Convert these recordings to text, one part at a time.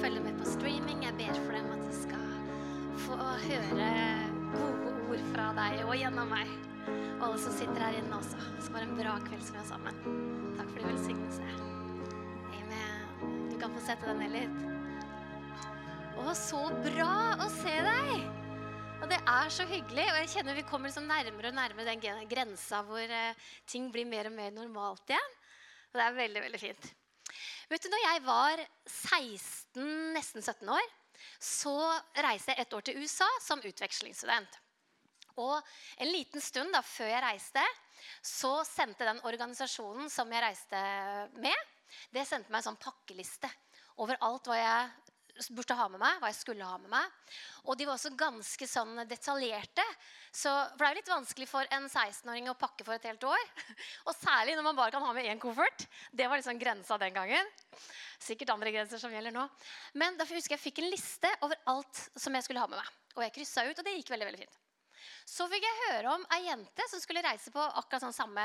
følger med på streaming. Jeg ber for dem at de skal få høre gode ord fra deg og gjennom meg. Og alle som sitter her inne også. Det skal være en bra kveld som vi har sammen. Takk for din velsignelse. Amen. Du kan få sette deg ned litt. Å, så bra å se deg! Og det er så hyggelig. Og jeg kjenner vi kommer liksom nærmere og nærmere den grensa hvor eh, ting blir mer og mer normalt igjen. Og det er veldig, veldig fint. Vet du, når jeg var 16, nesten 17 år, så reiste jeg et år til USA som utvekslingsstudent. Og en liten stund da, før jeg reiste, så sendte den organisasjonen som jeg reiste med, det sendte meg en sånn pakkeliste over alt hva jeg burde ha med meg, hva jeg skulle ha med meg. Og de var også ganske sånn detaljerte. Så, for det er jo litt vanskelig for en 16-åring å pakke for et helt år. Og særlig når man bare kan ha med én koffert. Det var liksom grensa den gangen. Sikkert andre grenser som gjelder nå. Men derfor husker jeg fikk en liste over alt som jeg skulle ha med meg. Og jeg kryssa ut, og det gikk veldig, veldig fint. Så fikk jeg høre om ei jente som skulle reise på akkurat sånn samme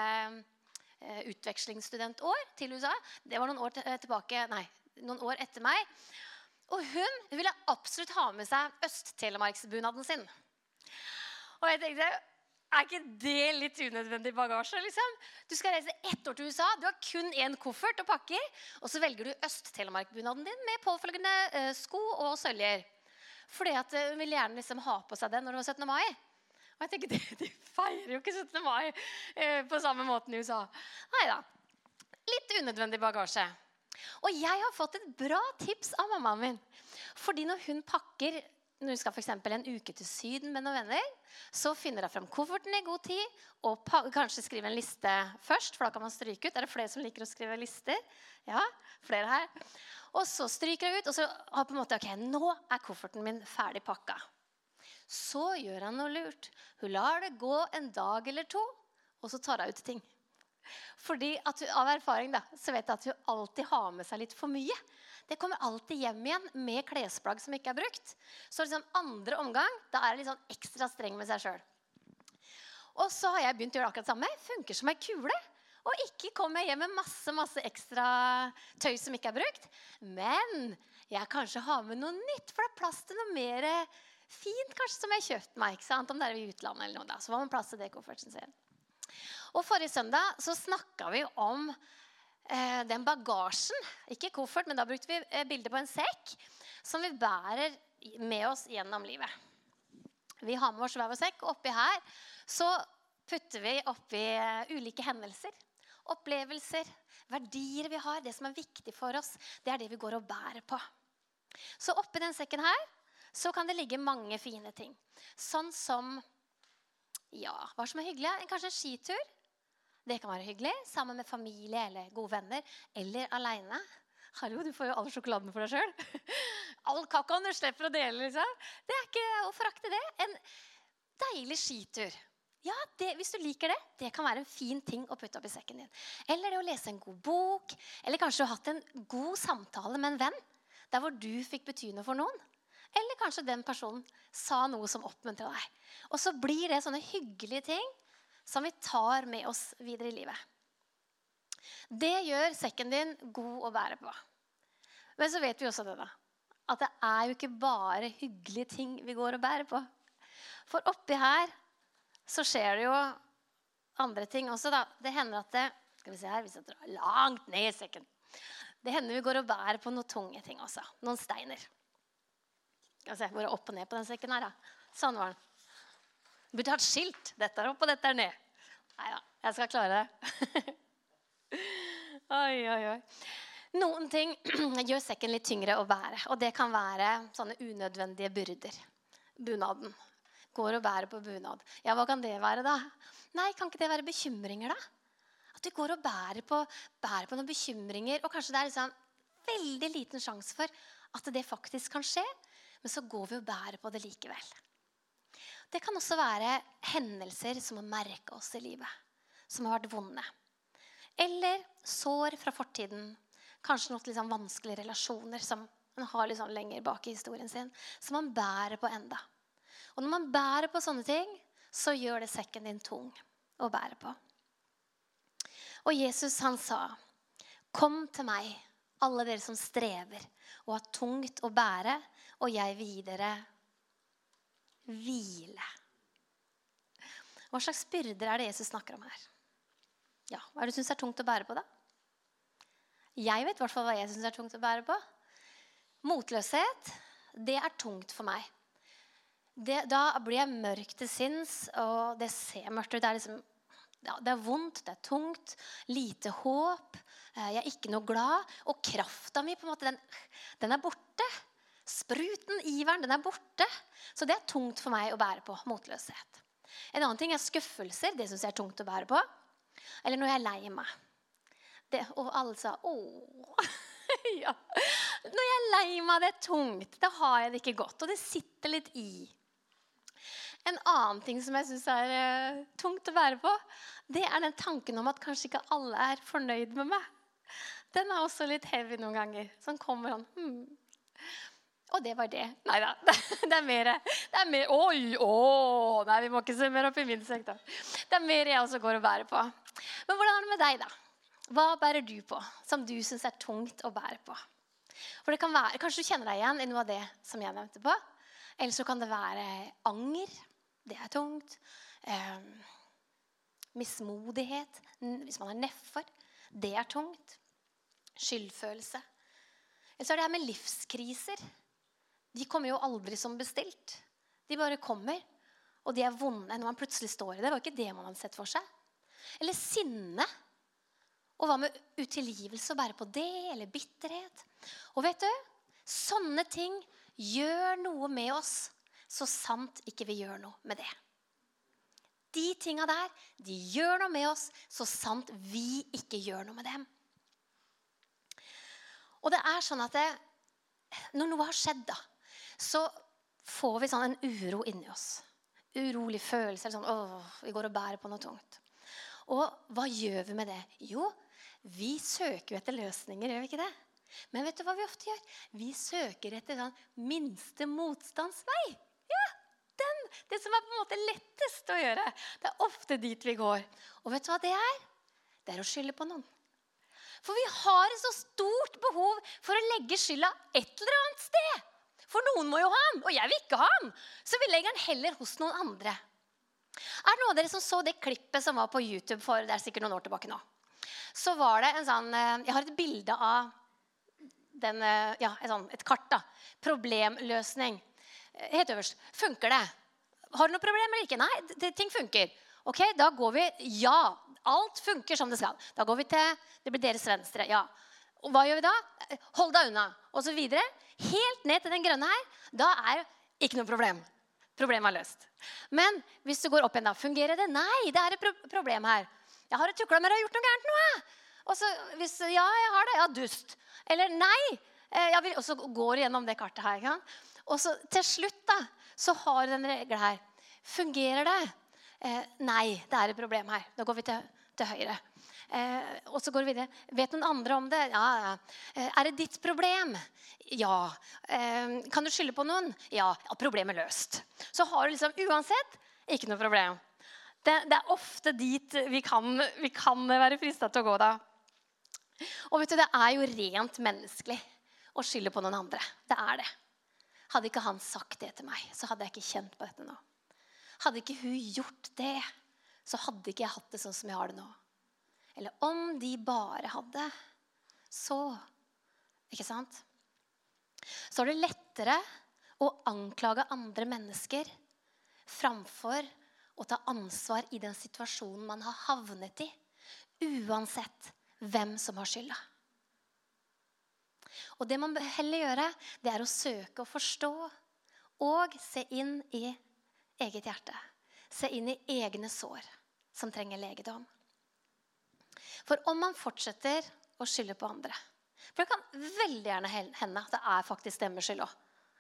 eh, utvekslingsstudentår til USA. Det var noen år tilbake, nei, noen år etter meg. Og hun ville absolutt ha med seg Øst-Telemarksbunaden sin. Og jeg tenkte er ikke det litt unødvendig bagasje? liksom? Du skal reise ett år til USA, du har kun én koffert og pakker. Og så velger du Øst-Telemark-bunaden din med påfølgende eh, sko og søljer. Fordi at eh, hun ville gjerne liksom ha på seg den når det var 17. mai. Og jeg tenker, de feirer jo ikke 17. mai eh, på samme måten i USA. Nei da. Litt unødvendig bagasje. Og jeg har fått et bra tips av mammaen min. Fordi når hun pakker når hun skal for en uke til Syden med noen venner, så finner hun fram kofferten i god tid og kanskje skriver en liste først, for da kan man stryke ut. Er det flere som liker å skrive lister? Ja, flere her. Og så stryker hun ut, og så har på en måte, ok, nå er kofferten min ferdig pakka. Så gjør hun noe lurt. Hun lar det gå en dag eller to, og så tar hun ut ting. Fordi at hun, Av erfaring da, så vet jeg at hun alltid har med seg litt for mye. Det kommer alltid hjem igjen med klesplagg som ikke er brukt. Så liksom andre omgang da er hun litt sånn ekstra streng med seg sjøl. Og så har jeg begynt å gjøre akkurat det samme. Funker som ei kule. Og ikke kommer jeg hjem med masse masse ekstra tøy som ikke er brukt. Men jeg kanskje har med noe nytt, for det er plass til noe mer fint kanskje som jeg har kjøpt meg. ikke sant? Om det er i utlandet eller noe da. Så får man plass til det i kofferten sin. Og Forrige søndag så snakka vi om eh, den bagasjen. Ikke koffert, men da brukte vi eh, bilde på en sekk som vi bærer med oss gjennom livet. Vi har med oss hver vår sekk, og oppi her så putter vi oppi eh, ulike hendelser. Opplevelser, verdier vi har, det som er viktig for oss. Det er det vi går og bærer på. Så oppi den sekken her så kan det ligge mange fine ting. Sånn som ja, hva som er hyggelig? Kanskje en skitur? Det kan være hyggelig sammen med familie eller gode venner. Eller aleine. Hallo, du får jo all sjokoladen for deg sjøl. All kakaoen du slipper å dele. liksom. Det er ikke å forakte det. En deilig skitur. Ja, det, Hvis du liker det, det kan være en fin ting å putte opp i sekken din. Eller det å lese en god bok. Eller kanskje du har hatt en god samtale med en venn. Der hvor du fikk bety noe for noen. Eller kanskje den personen sa noe som oppmuntra deg. Og så blir det sånne hyggelige ting som vi tar med oss videre i livet. Det gjør sekken din god å bære på. Men så vet vi også det, da. At det er jo ikke bare hyggelige ting vi går og bærer på. For oppi her så skjer det jo andre ting også, da. Det hender at det Skal vi se her, hvis jeg drar langt ned i sekken. Det hender vi går og bærer på noen tunge ting også. Noen steiner. Skal vi se, Hvor det opp og ned på den sekken her, da? Sånn var den. Burde hatt skilt. Dette er opp, og dette er ned. Nei da, jeg skal klare det. oi, oi, oi. Noen ting gjør sekken litt tyngre å bære. Og det kan være sånne unødvendige byrder. Bunaden. Går og bærer på bunad. Ja, hva kan det være, da? Nei, kan ikke det være bekymringer, da? At du går og bærer på, bærer på noen bekymringer, og kanskje det er liksom veldig liten sjanse for at det faktisk kan skje, men så går vi og bærer på det likevel. Det kan også være hendelser som har merka oss i livet. Som har vært vonde. Eller sår fra fortiden. Kanskje noen liksom vanskelige relasjoner som man har liksom lenger bak i historien sin. Som man bærer på enda. Og når man bærer på sånne ting, så gjør det sekken din tung å bære på. Og Jesus han sa, 'Kom til meg, alle dere som strever og har tungt å bære, og jeg vil gi dere hvile. Hva slags byrder er det Jesus snakker om her? Ja, Hva er det du syns er tungt å bære på, da? Jeg vet i hvert fall hva jeg syns er tungt å bære på. Motløshet, det er tungt for meg. Det, da blir jeg mørk til sinns, og det ser mørkt ut. Det er, liksom, ja, det er vondt, det er tungt, lite håp. Eh, jeg er ikke noe glad. Og krafta mi, på en måte, den, den er borte. Spruten, iveren, den er borte. Så det er tungt for meg å bære på. Motløshet. En annen ting er skuffelser. Det syns jeg er tungt å bære på. Eller når jeg er lei meg. Det, og alle sa 'Å'. ja. Når jeg er lei meg, det er tungt. Da har jeg det ikke godt. Og det sitter litt i. En annen ting som jeg syns er uh, tungt å bære på, det er den tanken om at kanskje ikke alle er fornøyd med meg. Den er også litt heavy noen ganger. Sånn kommer han hmm. Og det var det. Nei da. Det er mer, det er mer Oi! Å! Nei, vi må ikke se mer opp i min sektor. Det er mer jeg også går og bærer på. Men hvordan er det med deg, da? Hva bærer du på som du syns er tungt å bære på? For det kan være, Kanskje du kjenner deg igjen i noe av det som jeg nevnte på. Eller så kan det være anger. Det er tungt. Um, mismodighet. Hvis man er nedfor. Det er tungt. Skyldfølelse. Eller så er det her med livskriser. De kommer jo aldri som bestilt. De bare kommer. Og de er vonde når man plutselig står i det. Det var ikke det man hadde sett for seg. Eller sinne. Og hva med utilgivelse å bære på det, eller bitterhet? Og vet du, sånne ting gjør noe med oss så sant ikke vi gjør noe med det. De tinga der, de gjør noe med oss så sant vi ikke gjør noe med dem. Og det er sånn at det, når noe har skjedd, da, så får vi sånn en uro inni oss. Urolig følelse. Sånn, åh, vi går og bærer på noe tungt. Og hva gjør vi med det? Jo, vi søker jo etter løsninger, gjør vi ikke det? Men vet du hva vi ofte gjør? Vi søker etter sånn minste motstandsvei. Ja, den! Det som er på en måte lettest å gjøre. Det er ofte dit vi går. Og vet du hva det er? Det er å skylde på noen. For vi har et så stort behov for å legge skylda et eller annet sted. For noen må jo ha han, og jeg vil ikke ha han. Så vi legger han heller hos noen andre. Er det noen av dere som så det klippet som var på YouTube for det er sikkert noen år tilbake nå? Så var det en sånn eh, Jeg har et bilde av den, eh, ja, et, sånn, et kart. da. Problemløsning. Helt øverst. Funker det? Har du noe problem eller ikke? Nei, det, ting funker. Ok, Da går vi Ja. Alt funker som det skal. Da går vi til Det blir deres venstre. Ja. Og hva gjør vi da? Hold deg unna. Og så videre. Helt ned til den grønne her. Da er ikke noe problem. Problemet er løst. Men hvis du går opp igjen, da, fungerer det? Nei, det er et pro problem her. Jeg har tukla med deg og gjort noe gærent nå. Og så hvis Ja, jeg har det. Ja, dust. Eller nei. Eh, og så går du gjennom det kartet her. Ja. Og så til slutt da, så har du den regelen her. Fungerer det? Eh, nei, det er et problem her. Da går vi til, til høyre. Eh, og så går vi videre. Vet noen andre om det? Ja. Eh, er det ditt problem? Ja. Eh, kan du skylde på noen? Ja. ja. Problemet løst. Så har du liksom uansett ikke noe problem. Det, det er ofte dit vi kan, vi kan være frista til å gå da. Og vet du, det er jo rent menneskelig å skylde på noen andre. Det er det. Hadde ikke han sagt det til meg, så hadde jeg ikke kjent på dette nå. Hadde ikke hun gjort det, så hadde ikke jeg hatt det sånn som jeg har det nå. Eller om de bare hadde, så Ikke sant? Så er det lettere å anklage andre mennesker framfor å ta ansvar i den situasjonen man har havnet i. Uansett hvem som har skylda. Og det man bør heller gjøre, det er å søke å forstå og se inn i eget hjerte. Se inn i egne sår som trenger legedom. For om man fortsetter å skylde på andre For det kan veldig gjerne hende at det er faktisk deres skyld òg.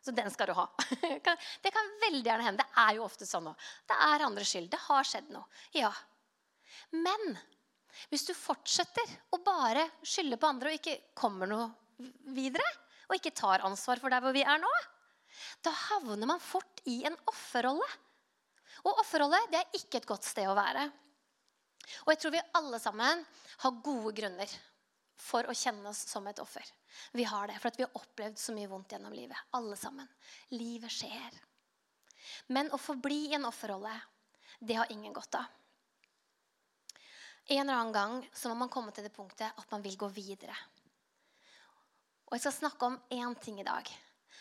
Så den skal du ha. Det kan veldig gjerne hende. Det er jo ofte sånn òg. Det er andres skyld. Det har skjedd noe. Ja. Men hvis du fortsetter å bare skylde på andre og ikke kommer noe videre, og ikke tar ansvar for der hvor vi er nå, da havner man fort i en offerrolle. Og offerrolle det er ikke et godt sted å være. Og jeg tror vi alle sammen har gode grunner for å kjenne oss som et offer. Vi har det for vi har opplevd så mye vondt gjennom livet. Alle sammen. Livet skjer. Men å forbli i en offerrolle, det har ingen godt av. En eller annen gang så må man komme til det punktet at man vil gå videre. Og Jeg skal snakke om én ting i dag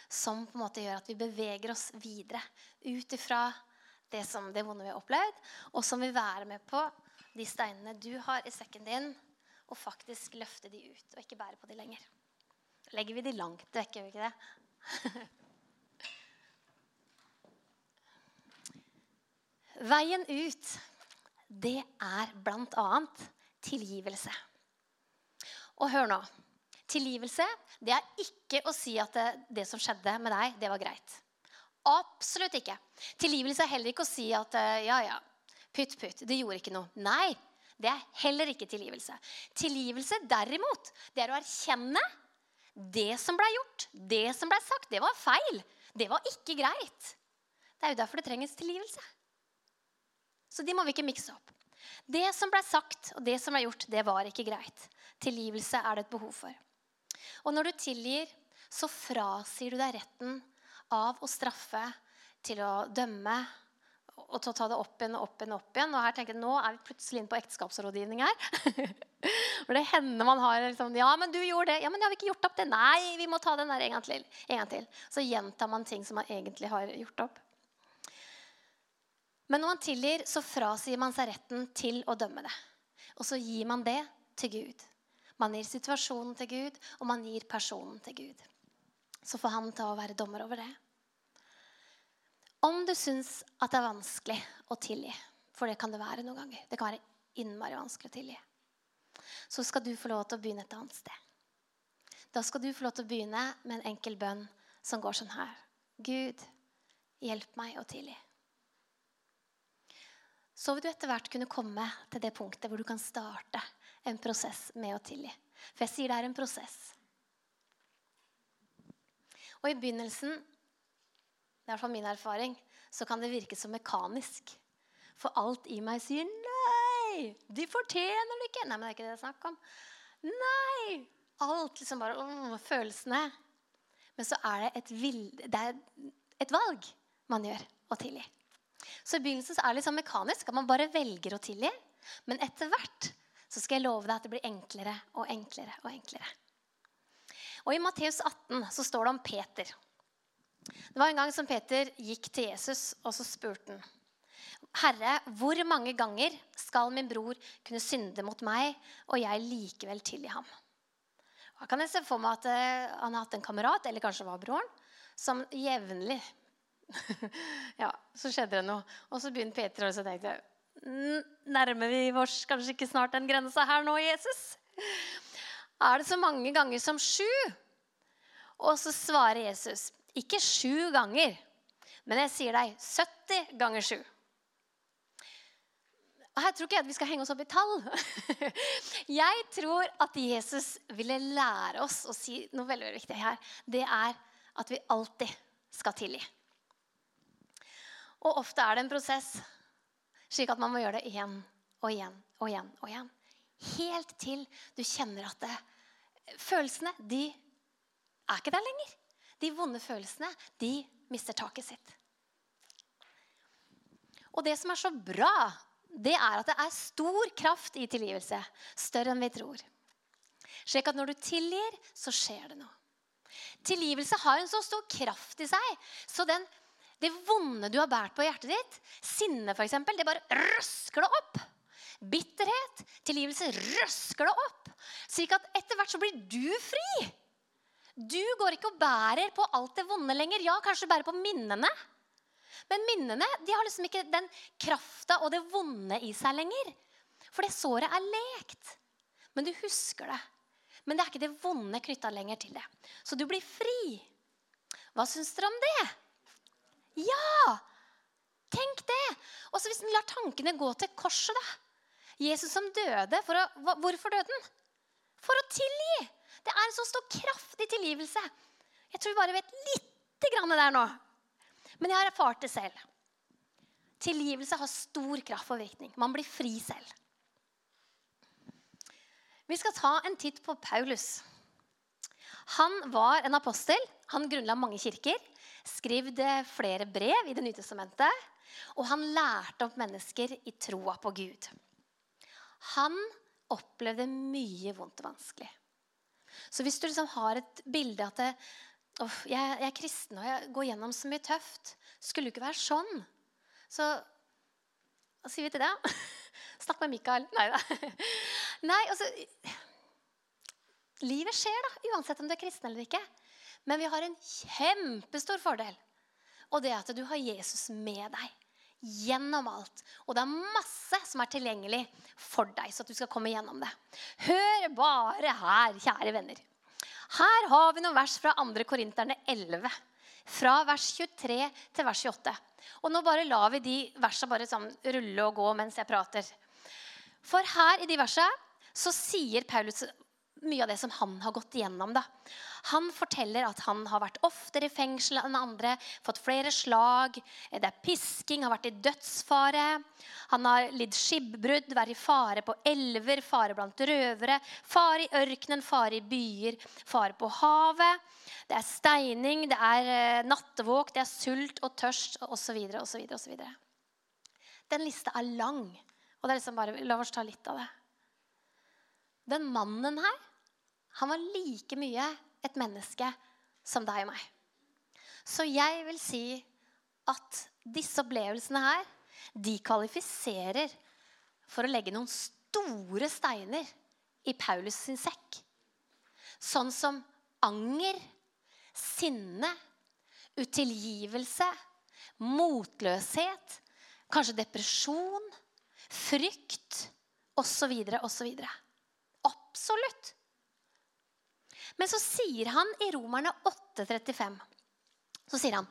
som på en måte gjør at vi beveger oss videre ut ifra det, som, det vonde vi har opplevd, og som vil være med på de steinene du har i sekken din, og faktisk løfte de ut, og ikke bære på de lenger. Legger vi de langt vekk, gjør vi ikke det? Veien ut, det er bl.a. tilgivelse. Og hør nå. Tilgivelse det er ikke å si at det, det, som skjedde med deg, det var greit. Absolutt ikke. Tilgivelse er heller ikke å si at ja, ja, pytt, putt. det gjorde ikke noe. Nei, det er heller ikke tilgivelse. Tilgivelse derimot, det er å erkjenne det som ble gjort, det som ble sagt, det var feil. Det var ikke greit. Det er jo derfor det trenges tilgivelse. Så de må vi ikke mikse opp. Det som ble sagt og det som ble gjort, det var ikke greit. Tilgivelse er det et behov for. Og når du tilgir, så frasier du deg retten av å straffe, til å dømme og til å ta det opp igjen og opp igjen. og opp igjen. Og her tenker jeg, Nå er vi plutselig inne på ekteskapsrådgivning her. For det hender man har liksom Ja, men du gjorde det. Ja, men jeg har ikke gjort opp det. Nei, vi må ta den der en gang til. En gang til. Så gjentar man ting som man egentlig har gjort opp. Men når man tilgir, så frasier man seg retten til å dømme det. Og så gir man det til Gud. Man gir situasjonen til Gud, og man gir personen til Gud. Så får han ta å være dommer over det. Om du syns at det er vanskelig å tilgi, for det kan det være noen ganger Det kan være innmari vanskelig å tilgi. Så skal du få lov til å begynne et annet sted. Da skal du få lov til å begynne med en enkel bønn som går sånn her. Gud, hjelp meg å tilgi så vil du etter hvert kunne komme til det punktet hvor du kan starte en prosess med å tilgi. For jeg sier det er en prosess. Og i begynnelsen, det er i hvert fall min erfaring, så kan det virke som mekanisk. For alt i meg sier 'nei'. De fortjener det ikke. Nei, men det er ikke det det er snakk om. Nei! Alt liksom bare åh, Følelsene. Men så er det et, vild, det er et valg man gjør å tilgi. Så i begynnelsen er det litt sånn mekanisk at man bare velger å tilgi. Men etter hvert så skal jeg love deg at det blir enklere og enklere og enklere. Og I Matteus 18 så står det om Peter. Det var en gang som Peter gikk til Jesus, og så spurte han. Herre, hvor mange ganger skal min bror kunne synde mot meg, og jeg likevel tilgi ham? Da kan jeg se for meg at eh, han har hatt en kamerat, eller kanskje var broren, som jevnlig ja, så skjedde det noe. Og så begynte Peter, tenkte jeg Nærmer vi oss kanskje ikke snart den grensa her nå, Jesus? Er det så mange ganger som sju? Og så svarer Jesus, ikke sju ganger, men jeg sier deg 70 ganger sju. Her tror ikke jeg at vi skal henge oss opp i tall. Jeg tror at Jesus ville lære oss å si noe veldig, veldig viktig her. Det er at vi alltid skal tilgi. Og ofte er det en prosess, slik at man må gjøre det igjen og igjen og igjen. og igjen. Helt til du kjenner at det, følelsene de er ikke der lenger. De vonde følelsene de mister taket sitt. Og det som er så bra, det er at det er stor kraft i tilgivelse. Større enn vi tror. Slik at når du tilgir, så skjer det noe. Tilgivelse har en så stor kraft i seg, så den det vonde du har båret på hjertet ditt, sinne f.eks., det bare røsker det opp. Bitterhet, tilgivelse, røsker det opp. Slik at etter hvert så blir du fri. Du går ikke og bærer på alt det vonde lenger. Ja, kanskje du bærer på minnene. Men minnene de har liksom ikke den krafta og det vonde i seg lenger. For det såret er lekt. Men du husker det. Men det er ikke det vonde knytta lenger til det. Så du blir fri. Hva syns dere om det? Ja! Tenk det! Og så hvis en lar tankene gå til korset, da. Jesus som døde, å, hvorfor døde han? For å tilgi. Det er en så stor kraftig tilgivelse. Jeg tror vi bare vet lite grann der nå. Men jeg har erfart det selv. Tilgivelse har stor kraft og virkning. Man blir fri selv. Vi skal ta en titt på Paulus. Han var en apostel. Han grunnla mange kirker. Skrivde flere brev i Det nye testamentet. Og han lærte opp mennesker i troa på Gud. Han opplevde mye vondt og vanskelig. Så hvis du liksom har et bilde at det, oh, jeg, jeg, er kristen og jeg går gjennom så mye tøft, skulle du ikke være sånn. Så hva sier vi til det? Snakk med Mikael. Nei da. Nei, altså Livet skjer, da, uansett om du er kristen eller ikke. Men vi har en kjempestor fordel. Og det er at du har Jesus med deg gjennom alt. Og det er masse som er tilgjengelig for deg, så at du skal komme gjennom det. Hør bare her, kjære venner. Her har vi noen vers fra 2. Korinterne 11. Fra vers 23 til vers 28. Og nå bare lar vi de versene bare sånn rulle og gå mens jeg prater. For her i de versene så sier Paulus mye av det som han har gått igjennom. Da. Han forteller at han har vært oftere i fengsel enn andre, fått flere slag, det er pisking, har vært i dødsfare. Han har lidd skipbrudd, vært i fare på elver, fare blant røvere, fare i ørkenen, fare i byer, fare på havet. Det er steining, det er eh, nattevåk, det er sult og tørst osv. osv. Den lista er lang. Og det er liksom bare, La oss ta litt av det. Den mannen her han var like mye et menneske som deg og meg. Så jeg vil si at disse opplevelsene her, de kvalifiserer for å legge noen store steiner i Paulus sin sekk. Sånn som anger, sinne, utilgivelse, motløshet, kanskje depresjon, frykt osv. osv. Absolutt. Men så sier han i Romerne 8,35 Så sier han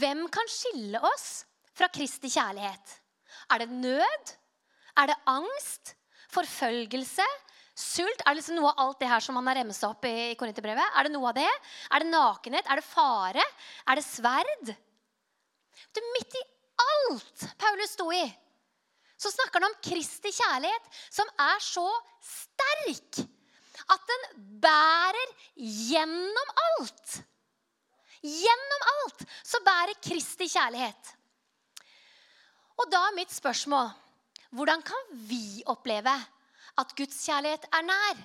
Hvem kan skille oss fra Kristi kjærlighet? Er det nød? Er det angst? Forfølgelse? Sult? Er det liksom noe av alt det her som han har remsa opp i Korinterbrevet? Er det noe av det? Er det nakenhet? Er det fare? Er det sverd? Er midt i alt Paulus sto i, så snakker han om Kristi kjærlighet, som er så sterk at den bærer gjennom alt. Gjennom alt så bærer Kristi kjærlighet. Og da er mitt spørsmål hvordan kan vi oppleve at Guds kjærlighet er nær?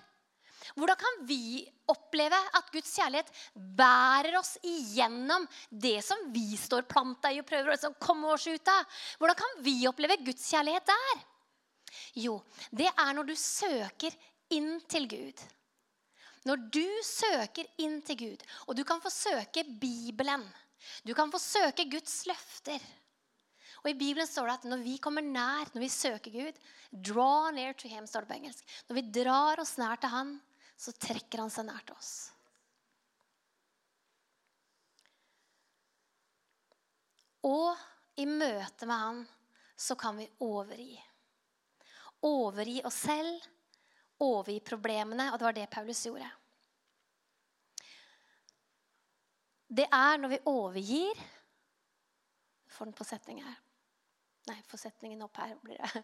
Hvordan kan vi oppleve at Guds kjærlighet bærer oss igjennom det som vi står planta i og prøver å liksom komme oss ut av? Hvordan kan vi oppleve Guds kjærlighet der? Jo, det er når du søker inn til Gud. Når du søker inn til Gud, og du kan få søke Bibelen Du kan få søke Guds løfter. Og I Bibelen står det at når vi kommer nær, når vi søker Gud Draw near to him, står det på engelsk. Når vi drar oss nær til han, så trekker han seg nær til oss. Og i møte med han så kan vi overgi. Overgi oss selv overgi problemene. Og det var det Paulus gjorde. Det er når vi overgir Får den på setning her. Nei, få setningen opp her. blir Det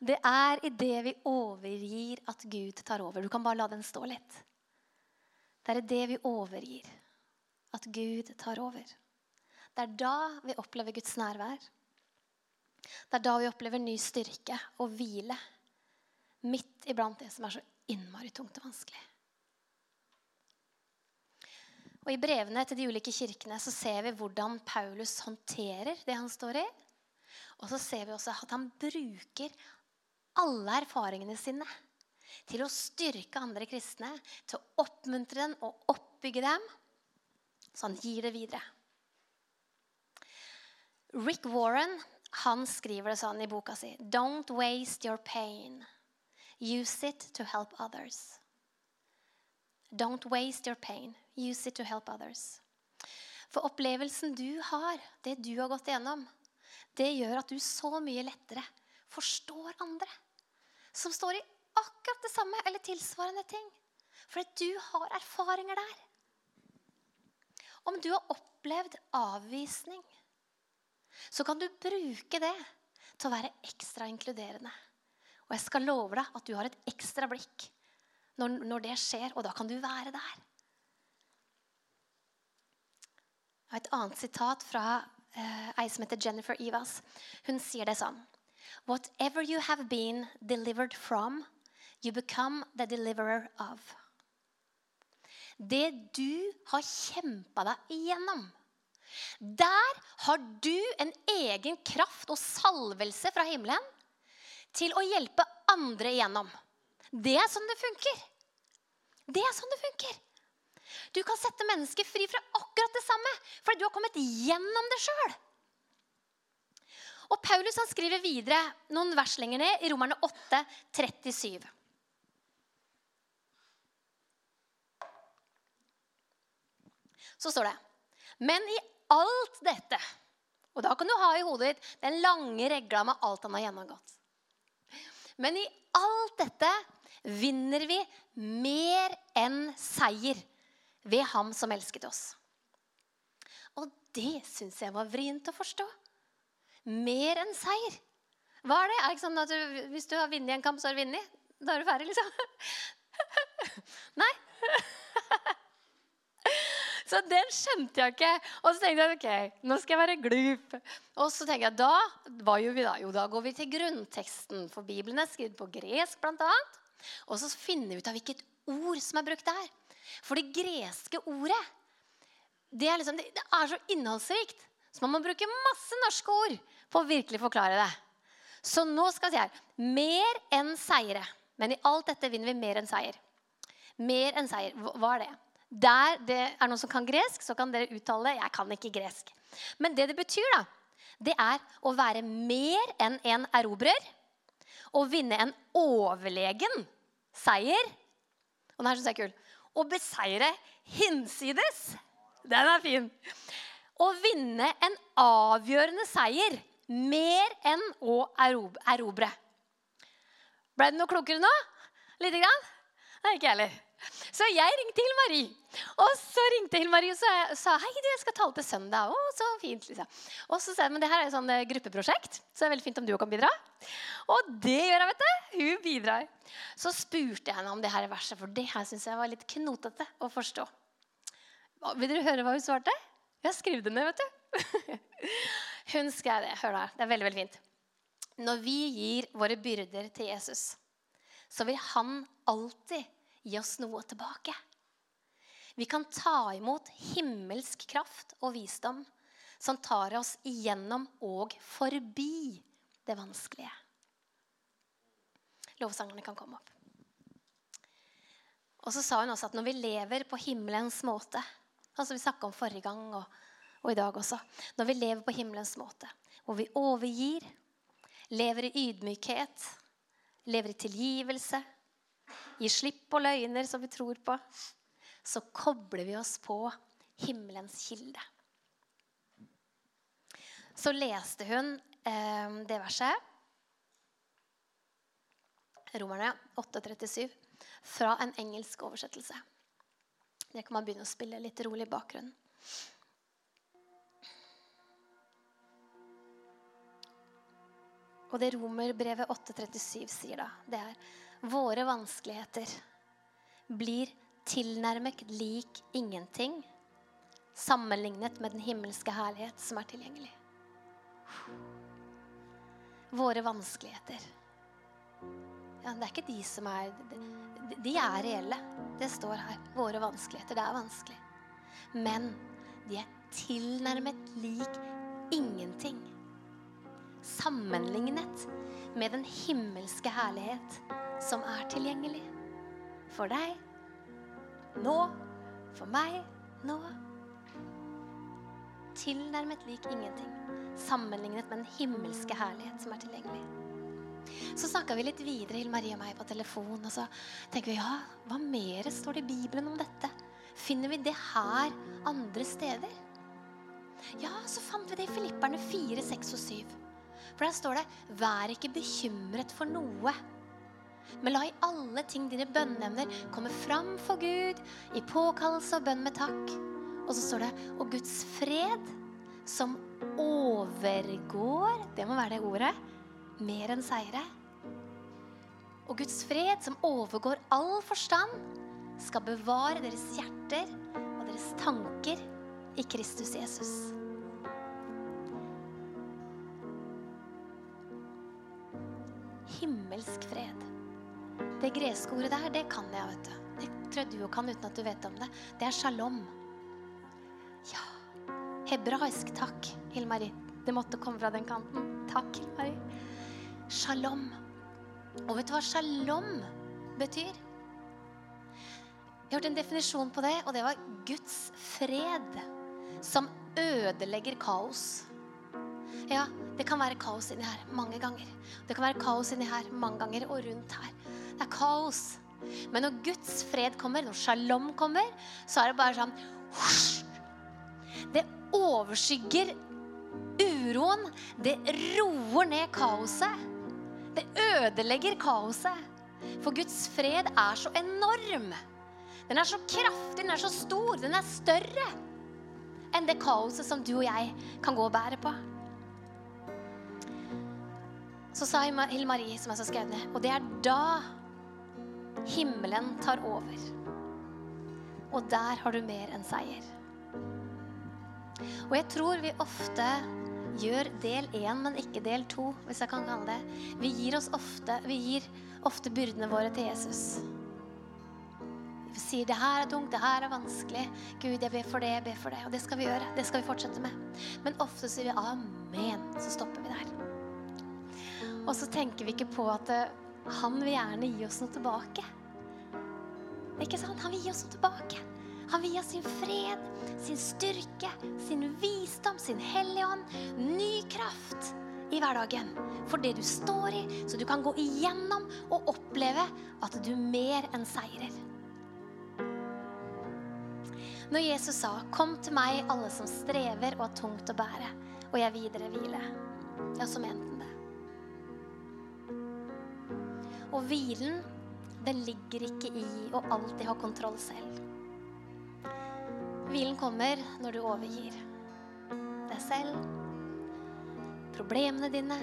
Det er det vi overgir, at Gud tar over. Du kan bare la den stå litt. Det er i det vi overgir, at Gud tar over. Det er da vi opplever Guds nærvær. Det er da vi opplever ny styrke og hvile midt iblant det som er så innmari tungt og vanskelig. Og I brevene til de ulike kirkene så ser vi hvordan Paulus håndterer det han står i. Og så ser vi også at han bruker alle erfaringene sine til å styrke andre kristne, til å oppmuntre dem og oppbygge dem. Så han gir det videre. Rick Warren han skriver det sånn i boka si. Don't waste your pain. Use it to help others. Don't waste your pain. Use it to help others. For opplevelsen du har, det du har gått igjennom, det gjør at du så mye lettere forstår andre som står i akkurat det samme eller tilsvarende ting. Fordi du har erfaringer der. Om du har opplevd avvisning, så kan du bruke det til å være ekstra inkluderende. Og jeg skal love deg at du har et ekstra blikk når, når det skjer, og da kan du være der. Jeg har et annet sitat fra uh, ei som heter Jennifer Evas. Hun sier det sånn Whatever you have been delivered from, you become the deliverer of. Det du har kjempa deg igjennom, der har du en egen kraft og salvelse fra himmelen til å hjelpe andre igjennom. Det er sånn det funker. Det er sånn det funker. Du kan sette mennesker fri fra akkurat det samme, fordi du har kommet gjennom det sjøl. Og Paulus han skriver videre noen vers lenger ned i Romerne 8, 37. Så står det Men i alt dette Og da kan du ha i hodet ditt den lange regla med alt han har gjennomgått. Men i alt dette vinner vi mer enn seier ved ham som elsket oss. Og det syns jeg var vrient å forstå. Mer enn seier. Hva er det? Er det ikke sånn at du, Hvis du har vunnet en kamp, så har du vunnet? Da er du ferdig, liksom? Nei. Så den skjønte jeg ikke. Og så tenkte jeg ok, nå skal jeg være glup. Og så tenker jeg, da hva gjør vi da? Jo, da går vi til grunnteksten. For Bibelen er skrevet på gresk, bl.a. Og så finner vi ut av hvilket ord som er brukt der. For det greske ordet det er, liksom, det er så innholdsrikt. Så man må bruke masse norske ord på å virkelig forklare det. Så nå skal vi si her mer enn seire. Men i alt dette vinner vi mer enn seier. Mer enn seier. Hva er det? Der det er noen som kan gresk, så kan dere uttale. Jeg kan ikke gresk. Men det det betyr, da, det er å være mer enn en erobrer. Å vinne en overlegen seier. Og den her syns jeg er kul. Å beseire hinsides. Den er fin. Å vinne en avgjørende seier mer enn å erobre. Ble det noe klokere nå? Lite grann? Nei, ikke jeg heller. Så jeg ringte Hilmarie. Og så ringte Hill Marie og sa hei, du, jeg skal tale til søndag. Å, så fint, liksom. Og så sa jeg men det her er et sånn eh, gruppeprosjekt, så det er veldig fint om du kan bidra. Og det gjør hun, vet du. Hun bidrar. Så spurte jeg henne om det her verset, for det her syns jeg var litt knotete å forstå. Vil dere høre hva hun svarte? Jeg har skrevet det ned, vet du. Hun skrev det. Hør da. Det er veldig, veldig fint. Når vi gir våre byrder til Jesus, så vil han alltid gi oss noe tilbake. Vi kan ta imot himmelsk kraft og visdom som tar oss igjennom og forbi det vanskelige. Lovsangerne kan komme opp. Og så sa hun også at når vi lever på himmelens måte, sånn som vi snakka om forrige gang og, og, i dag også Når vi lever på himmelens måte, hvor vi overgir, lever i ydmykhet, lever i tilgivelse, Gi slipp på løgner som vi tror på. Så kobler vi oss på himmelens kilde. Så leste hun eh, det verset, Romerne 8,37, fra en engelsk oversettelse. Det kan man begynne å spille litt rolig i bakgrunnen. Og det romerbrevet 8,37 sier da, det er våre vanskeligheter blir tilnærmet lik ingenting sammenlignet med den himmelske herlighet som er tilgjengelig. Våre vanskeligheter. Ja, det er ikke de som er De er reelle. Det står her. Våre vanskeligheter. Det er vanskelig. Men de er tilnærmet lik ingenting sammenlignet med den himmelske herlighet som er tilgjengelig for deg nå, for meg nå. Tilnærmet lik ingenting sammenlignet med den himmelske herlighet som er tilgjengelig. Så snakka vi litt videre, Hill Marie og meg, på telefon. Og så tenker vi ja, hva mer står det i Bibelen om dette? Finner vi det her andre steder? Ja, så fant vi det i Filipperne 4, 6 og 7. For der står det 'Vær ikke bekymret for noe'. Men la i alle ting dine bønneemner komme fram for Gud i påkallelse og bønn med takk. Og så står det 'Og Guds fred, som overgår' Det må være det ordet. Mer enn seire. Og Guds fred, som overgår all forstand, skal bevare deres hjerter og deres tanker i Kristus Jesus. Himmelsk fred. Det greske ordet der, det kan jeg, vet du. Det tror jeg du kan uten at du vet om det. Det er shalom. Ja. Hebraisk takk, Hilmari. Det måtte komme fra den kanten. Takk, Hilmari. Shalom. Og vet du hva shalom betyr? Jeg har hørt en definisjon på det, og det var Guds fred som ødelegger kaos. Ja, det kan være kaos inni her mange ganger. Det kan være kaos inni her mange ganger og rundt her. Det er kaos. Men når Guds fred kommer, når shalom kommer, så er det bare sånn Det overskygger uroen. Det roer ned kaoset. Det ødelegger kaoset. For Guds fred er så enorm. Den er så kraftig, den er så stor, den er større enn det kaoset som du og jeg kan gå og bære på. Så sa Hill Marie, som jeg så skrev ned, og det er da himmelen tar over. Og der har du mer enn seier. Og jeg tror vi ofte gjør del én, men ikke del to, hvis jeg kan kalle det. Vi gir oss ofte, vi gir ofte byrdene våre til Jesus. Vi sier det her er tungt, det her er vanskelig. Gud, jeg ber for det, jeg ber for det. Og det skal vi gjøre. Det skal vi fortsette med. Men ofte sier vi amen, så stopper vi der. Og så tenker vi ikke på at han vil gjerne gi oss noe tilbake. Ikke sant? Han vil gi oss noe tilbake. Han vil gi oss sin fred, sin styrke, sin visdom, sin hellige ånd. Ny kraft i hverdagen for det du står i, så du kan gå igjennom og oppleve at du mer enn seirer. Når Jesus sa 'Kom til meg, alle som strever og har tungt å bære', og jeg videre hvile, ja, så mente Og hvilen, den ligger ikke i å alltid ha kontroll selv. Hvilen kommer når du overgir deg selv, problemene dine,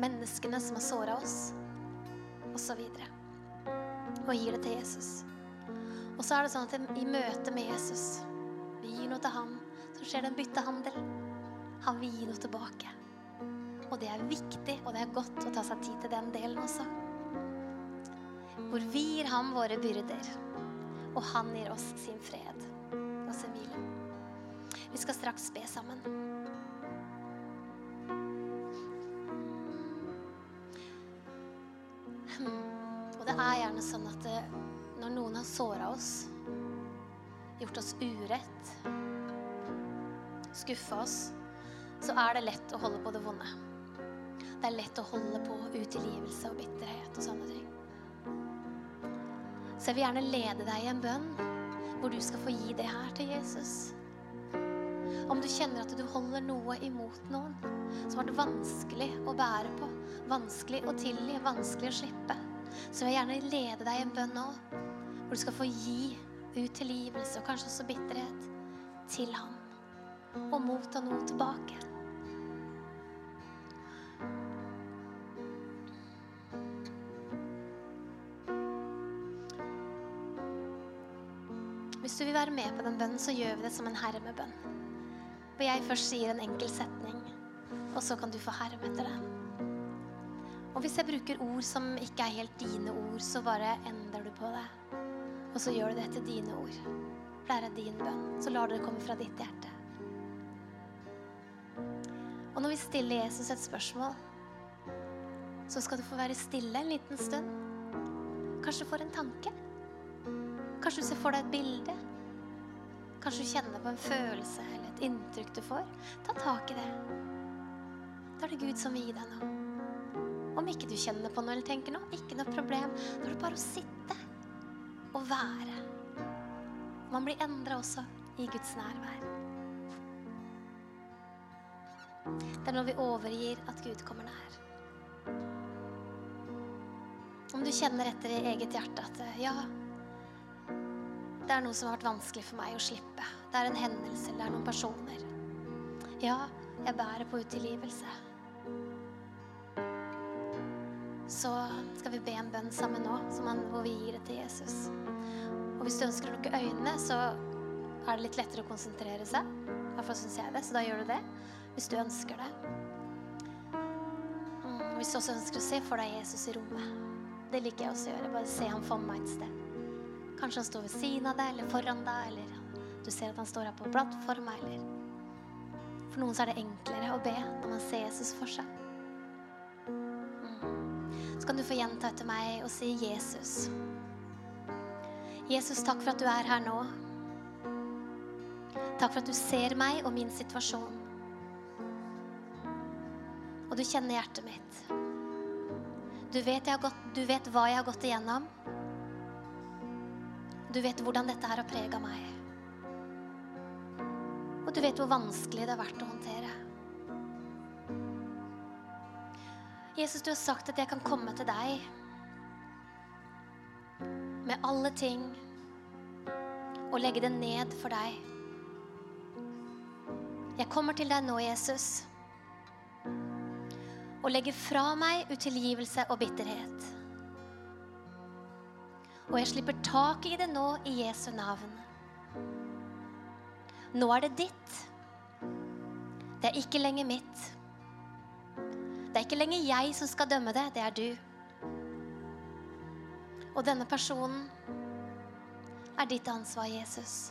menneskene som har såra oss, osv. Og, og gir det til Jesus. Og så er det sånn at i møte med Jesus, vi gir noe til ham, så skjer det en byttehandel. Han vil gi noe tilbake. Og det er viktig, og det er godt å ta seg tid til den delen også. Hvor vi gir ham våre byrder og han gir oss sin fred og sin hvile. Vi skal straks be sammen. Hmm. Og det er gjerne sånn at det, eh, når noen har såra oss, gjort oss urett, skuffa oss, så er det lett å holde på det vonde. Det er lett å holde på utilgivelse og bitterhet og sånne ting. Så jeg vil gjerne lede deg i en bønn hvor du skal få gi det her til Jesus. Om du kjenner at du holder noe imot noen som har vært vanskelig å bære på, vanskelig å tilgi, vanskelig å slippe, så vil jeg gjerne lede deg i en bønn nå hvor du skal få gi ut og kanskje også bitterhet til ham og motta noe tilbake. Hvis du vil være med på den bønnen, så gjør vi det som en hermebønn. Hvor jeg først sier en enkel setning, og så kan du få herme etter det. Og hvis jeg bruker ord som ikke er helt dine ord, så bare endrer du på det. Og så gjør du det til dine ord. For det din bønn. Så lar du det komme fra ditt hjerte. Og når vi stiller Jesus et spørsmål, så skal du få være stille en liten stund. Kanskje du får en tanke. Kanskje du ser for deg et bilde. Kanskje du kjenner på en følelse eller et inntrykk du får. Ta tak i det. Da er det Gud som vil gi deg noe. Om ikke du kjenner på noe eller tenker noe, ikke noe problem. Da er det bare å sitte og være. Man blir endra også i Guds nærvær. Det er når vi overgir at Gud kommer nær. Om du kjenner etter i eget hjerte at ja, det er noe som har vært vanskelig for meg å slippe. Det er en hendelse det er noen personer. Ja, jeg bærer på utilgivelse. så skal vi be en bønn sammen nå, hvor vi gir det til Jesus. Og hvis du ønsker å lukke øynene, så er det litt lettere å konsentrere seg. I hvert syns jeg det, så da gjør du det. Hvis du ønsker det. Mm, hvis du også ønsker å se for deg Jesus i rommet. Det liker jeg også å gjøre. Bare se ham for meg et sted. Kanskje han står ved siden av deg eller foran deg, eller du ser at han står her på plattforma, eller For noen så er det enklere å be når man ser Jesus for seg. Mm. Så kan du få gjenta etter meg og si Jesus. Jesus, takk for at du er her nå. Takk for at du ser meg og min situasjon. Og du kjenner hjertet mitt. Du vet, gått, du vet hva jeg har gått igjennom. Du vet hvordan dette her har prega meg. Og du vet hvor vanskelig det har vært å håndtere. Jesus, du har sagt at jeg kan komme til deg med alle ting og legge det ned for deg. Jeg kommer til deg nå, Jesus, og legger fra meg utilgivelse og bitterhet. Og jeg slipper tak i det nå i Jesu navn. Nå er det ditt. Det er ikke lenger mitt. Det er ikke lenger jeg som skal dømme det, det er du. Og denne personen er ditt ansvar, Jesus.